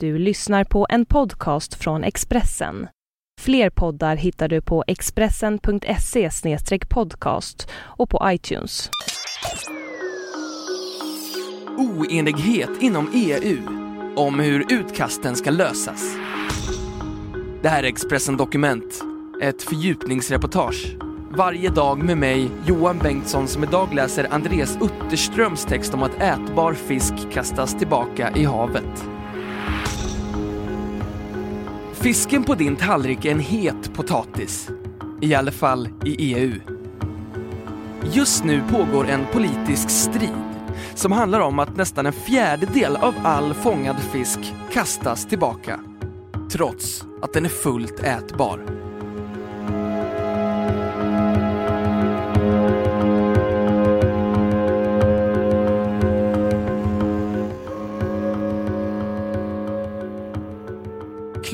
Du lyssnar på en podcast från Expressen. Fler poddar hittar du på expressen.se podcast och på iTunes. Oenighet inom EU om hur utkasten ska lösas. Det här är Expressen Dokument, ett fördjupningsreportage. Varje dag med mig, Johan Bengtsson, som idag läser Andreas Utterströms text om att ätbar fisk kastas tillbaka i havet. Fisken på din tallrik är en het potatis. I alla fall i EU. Just nu pågår en politisk strid som handlar om att nästan en fjärdedel av all fångad fisk kastas tillbaka. Trots att den är fullt ätbar.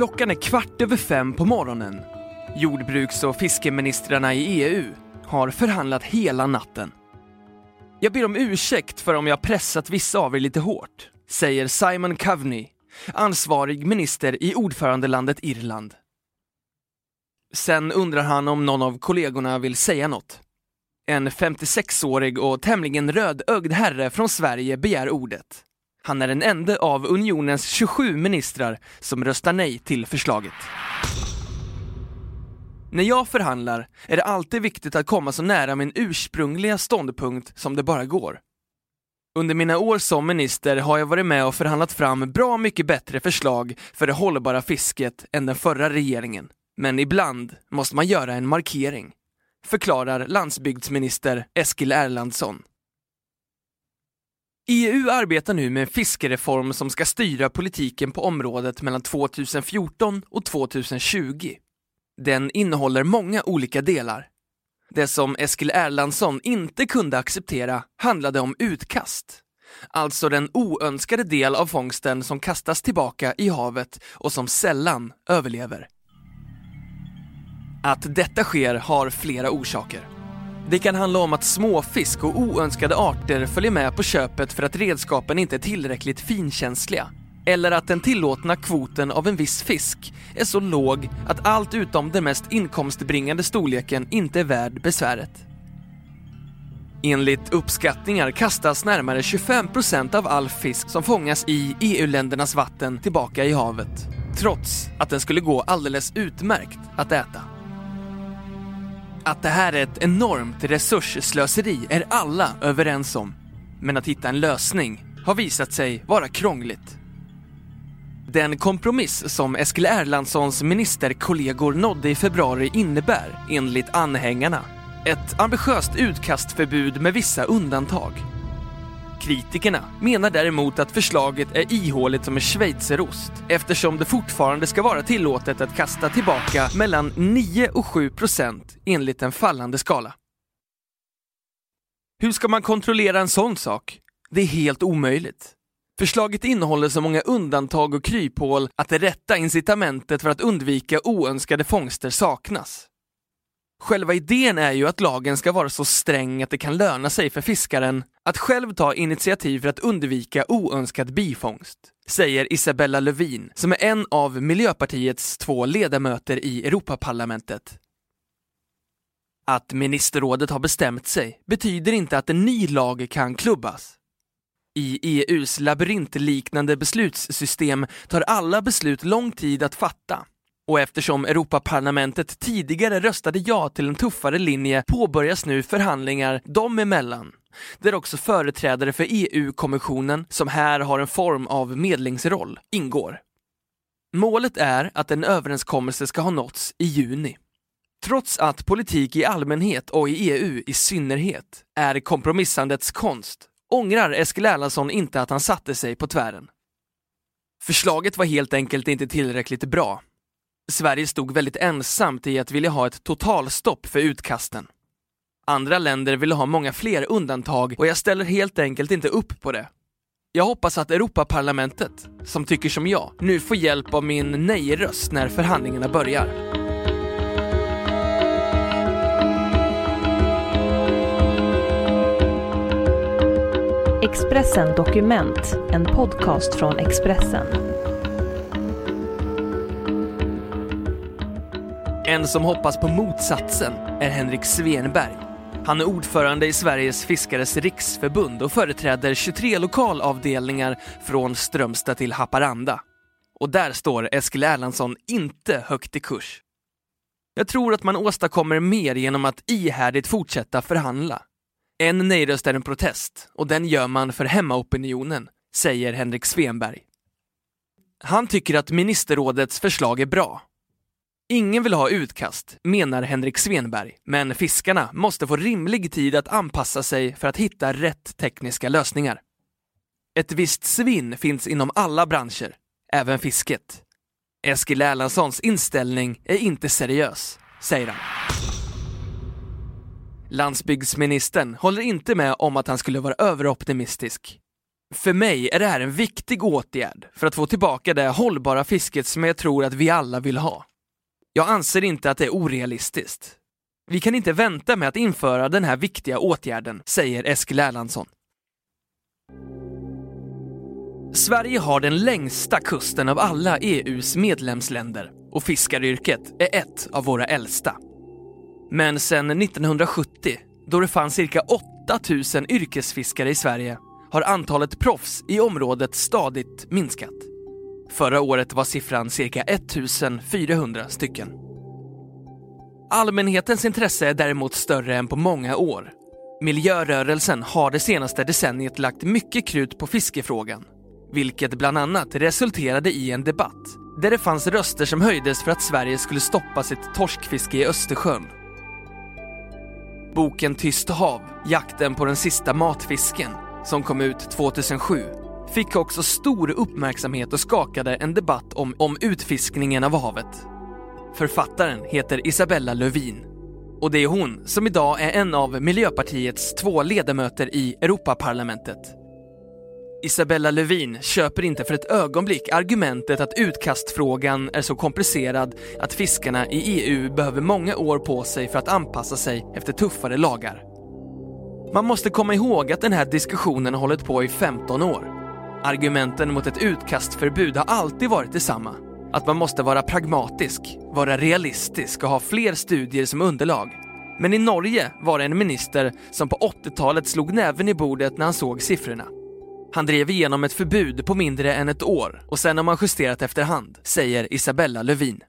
Klockan är kvart över fem på morgonen. Jordbruks och fiskeministrarna i EU har förhandlat hela natten. Jag ber om ursäkt för om jag pressat vissa av er lite hårt, säger Simon Coveney, ansvarig minister i ordförandelandet Irland. Sen undrar han om någon av kollegorna vill säga något. En 56-årig och tämligen rödögd herre från Sverige begär ordet. Han är den enda av unionens 27 ministrar som röstar nej till förslaget. När jag förhandlar är det alltid viktigt att komma så nära min ursprungliga ståndpunkt som det bara går. Under mina år som minister har jag varit med och förhandlat fram bra mycket bättre förslag för det hållbara fisket än den förra regeringen. Men ibland måste man göra en markering, förklarar landsbygdsminister Eskil Erlandsson. EU arbetar nu med en fiskereform som ska styra politiken på området mellan 2014 och 2020. Den innehåller många olika delar. Det som Eskil Erlandsson inte kunde acceptera handlade om utkast. Alltså den oönskade del av fångsten som kastas tillbaka i havet och som sällan överlever. Att detta sker har flera orsaker. Det kan handla om att småfisk och oönskade arter följer med på köpet för att redskapen inte är tillräckligt finkänsliga. Eller att den tillåtna kvoten av en viss fisk är så låg att allt utom den mest inkomstbringande storleken inte är värd besväret. Enligt uppskattningar kastas närmare 25% av all fisk som fångas i EU-ländernas vatten tillbaka i havet, trots att den skulle gå alldeles utmärkt att äta. Att det här är ett enormt resursslöseri är alla överens om. Men att hitta en lösning har visat sig vara krångligt. Den kompromiss som Eskil Erlandssons ministerkollegor nådde i februari innebär, enligt anhängarna, ett ambitiöst utkastförbud med vissa undantag. Kritikerna menar däremot att förslaget är ihåligt som en schweizerost eftersom det fortfarande ska vara tillåtet att kasta tillbaka mellan 9 och 7 procent enligt en fallande skala. Hur ska man kontrollera en sån sak? Det är helt omöjligt. Förslaget innehåller så många undantag och kryphål att det rätta incitamentet för att undvika oönskade fångster saknas. Själva idén är ju att lagen ska vara så sträng att det kan löna sig för fiskaren att själv ta initiativ för att undvika oönskad bifångst, säger Isabella Lövin som är en av Miljöpartiets två ledamöter i Europaparlamentet. Att ministerrådet har bestämt sig betyder inte att en ny lag kan klubbas. I EUs labyrintliknande beslutssystem tar alla beslut lång tid att fatta och eftersom Europaparlamentet tidigare röstade ja till en tuffare linje påbörjas nu förhandlingar dem emellan, där också företrädare för EU-kommissionen, som här har en form av medlingsroll, ingår. Målet är att en överenskommelse ska ha nåtts i juni. Trots att politik i allmänhet och i EU i synnerhet är kompromissandets konst ångrar Eskil Erlandsson inte att han satte sig på tvären. Förslaget var helt enkelt inte tillräckligt bra Sverige stod väldigt ensamt i att vilja ha ett totalstopp för utkasten. Andra länder ville ha många fler undantag och jag ställer helt enkelt inte upp på det. Jag hoppas att Europaparlamentet, som tycker som jag, nu får hjälp av min nej-röst när förhandlingarna börjar. Expressen Dokument, en podcast från Expressen. En som hoppas på motsatsen är Henrik Svenberg. Han är ordförande i Sveriges Fiskares Riksförbund och företräder 23 lokalavdelningar från Strömstad till Haparanda. Och där står Eskil Erlandsson inte högt i kurs. Jag tror att man åstadkommer mer genom att ihärdigt fortsätta förhandla. En nej-röst är en protest och den gör man för hemmaopinionen, säger Henrik Svenberg. Han tycker att ministerrådets förslag är bra. Ingen vill ha utkast, menar Henrik Svenberg, men fiskarna måste få rimlig tid att anpassa sig för att hitta rätt tekniska lösningar. Ett visst svinn finns inom alla branscher, även fisket. Eskil Erlandssons inställning är inte seriös, säger han. Landsbygdsministern håller inte med om att han skulle vara överoptimistisk. För mig är det här en viktig åtgärd för att få tillbaka det hållbara fisket som jag tror att vi alla vill ha. Jag anser inte att det är orealistiskt. Vi kan inte vänta med att införa den här viktiga åtgärden, säger Eskil Erlandsson. Sverige har den längsta kusten av alla EUs medlemsländer och fiskaryrket är ett av våra äldsta. Men sedan 1970, då det fanns cirka 8000 yrkesfiskare i Sverige, har antalet proffs i området stadigt minskat. Förra året var siffran cirka 1400 stycken. Allmänhetens intresse är däremot större än på många år. Miljörörelsen har det senaste decenniet lagt mycket krut på fiskefrågan, vilket bland annat resulterade i en debatt där det fanns röster som höjdes för att Sverige skulle stoppa sitt torskfiske i Östersjön. Boken Tyst hav, jakten på den sista matfisken, som kom ut 2007, fick också stor uppmärksamhet och skakade en debatt om, om utfiskningen av havet. Författaren heter Isabella Lövin och det är hon som idag är en av Miljöpartiets två ledamöter i Europaparlamentet. Isabella Lövin köper inte för ett ögonblick argumentet att utkastfrågan är så komplicerad att fiskarna i EU behöver många år på sig för att anpassa sig efter tuffare lagar. Man måste komma ihåg att den här diskussionen har hållit på i 15 år. Argumenten mot ett utkastförbud har alltid varit detsamma. Att man måste vara pragmatisk, vara realistisk och ha fler studier som underlag. Men i Norge var det en minister som på 80-talet slog näven i bordet när han såg siffrorna. Han drev igenom ett förbud på mindre än ett år och sen har man justerat efterhand, säger Isabella Lövin.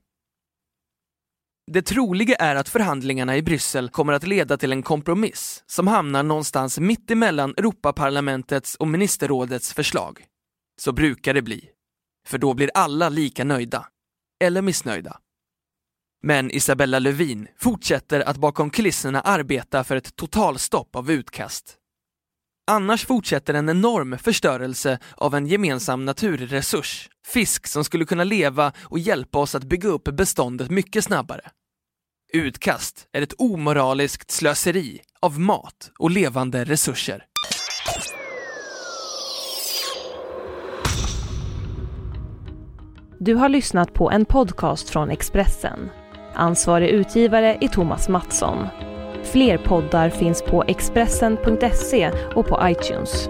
Det troliga är att förhandlingarna i Bryssel kommer att leda till en kompromiss som hamnar någonstans mitt emellan Europaparlamentets och ministerrådets förslag. Så brukar det bli. För då blir alla lika nöjda. Eller missnöjda. Men Isabella Lövin fortsätter att bakom kulisserna arbeta för ett totalstopp av utkast. Annars fortsätter en enorm förstörelse av en gemensam naturresurs, fisk som skulle kunna leva och hjälpa oss att bygga upp beståndet mycket snabbare. Utkast är ett omoraliskt slöseri av mat och levande resurser. Du har lyssnat på en podcast från Expressen. Ansvarig utgivare är Thomas Mattsson. Fler poddar finns på Expressen.se och på iTunes.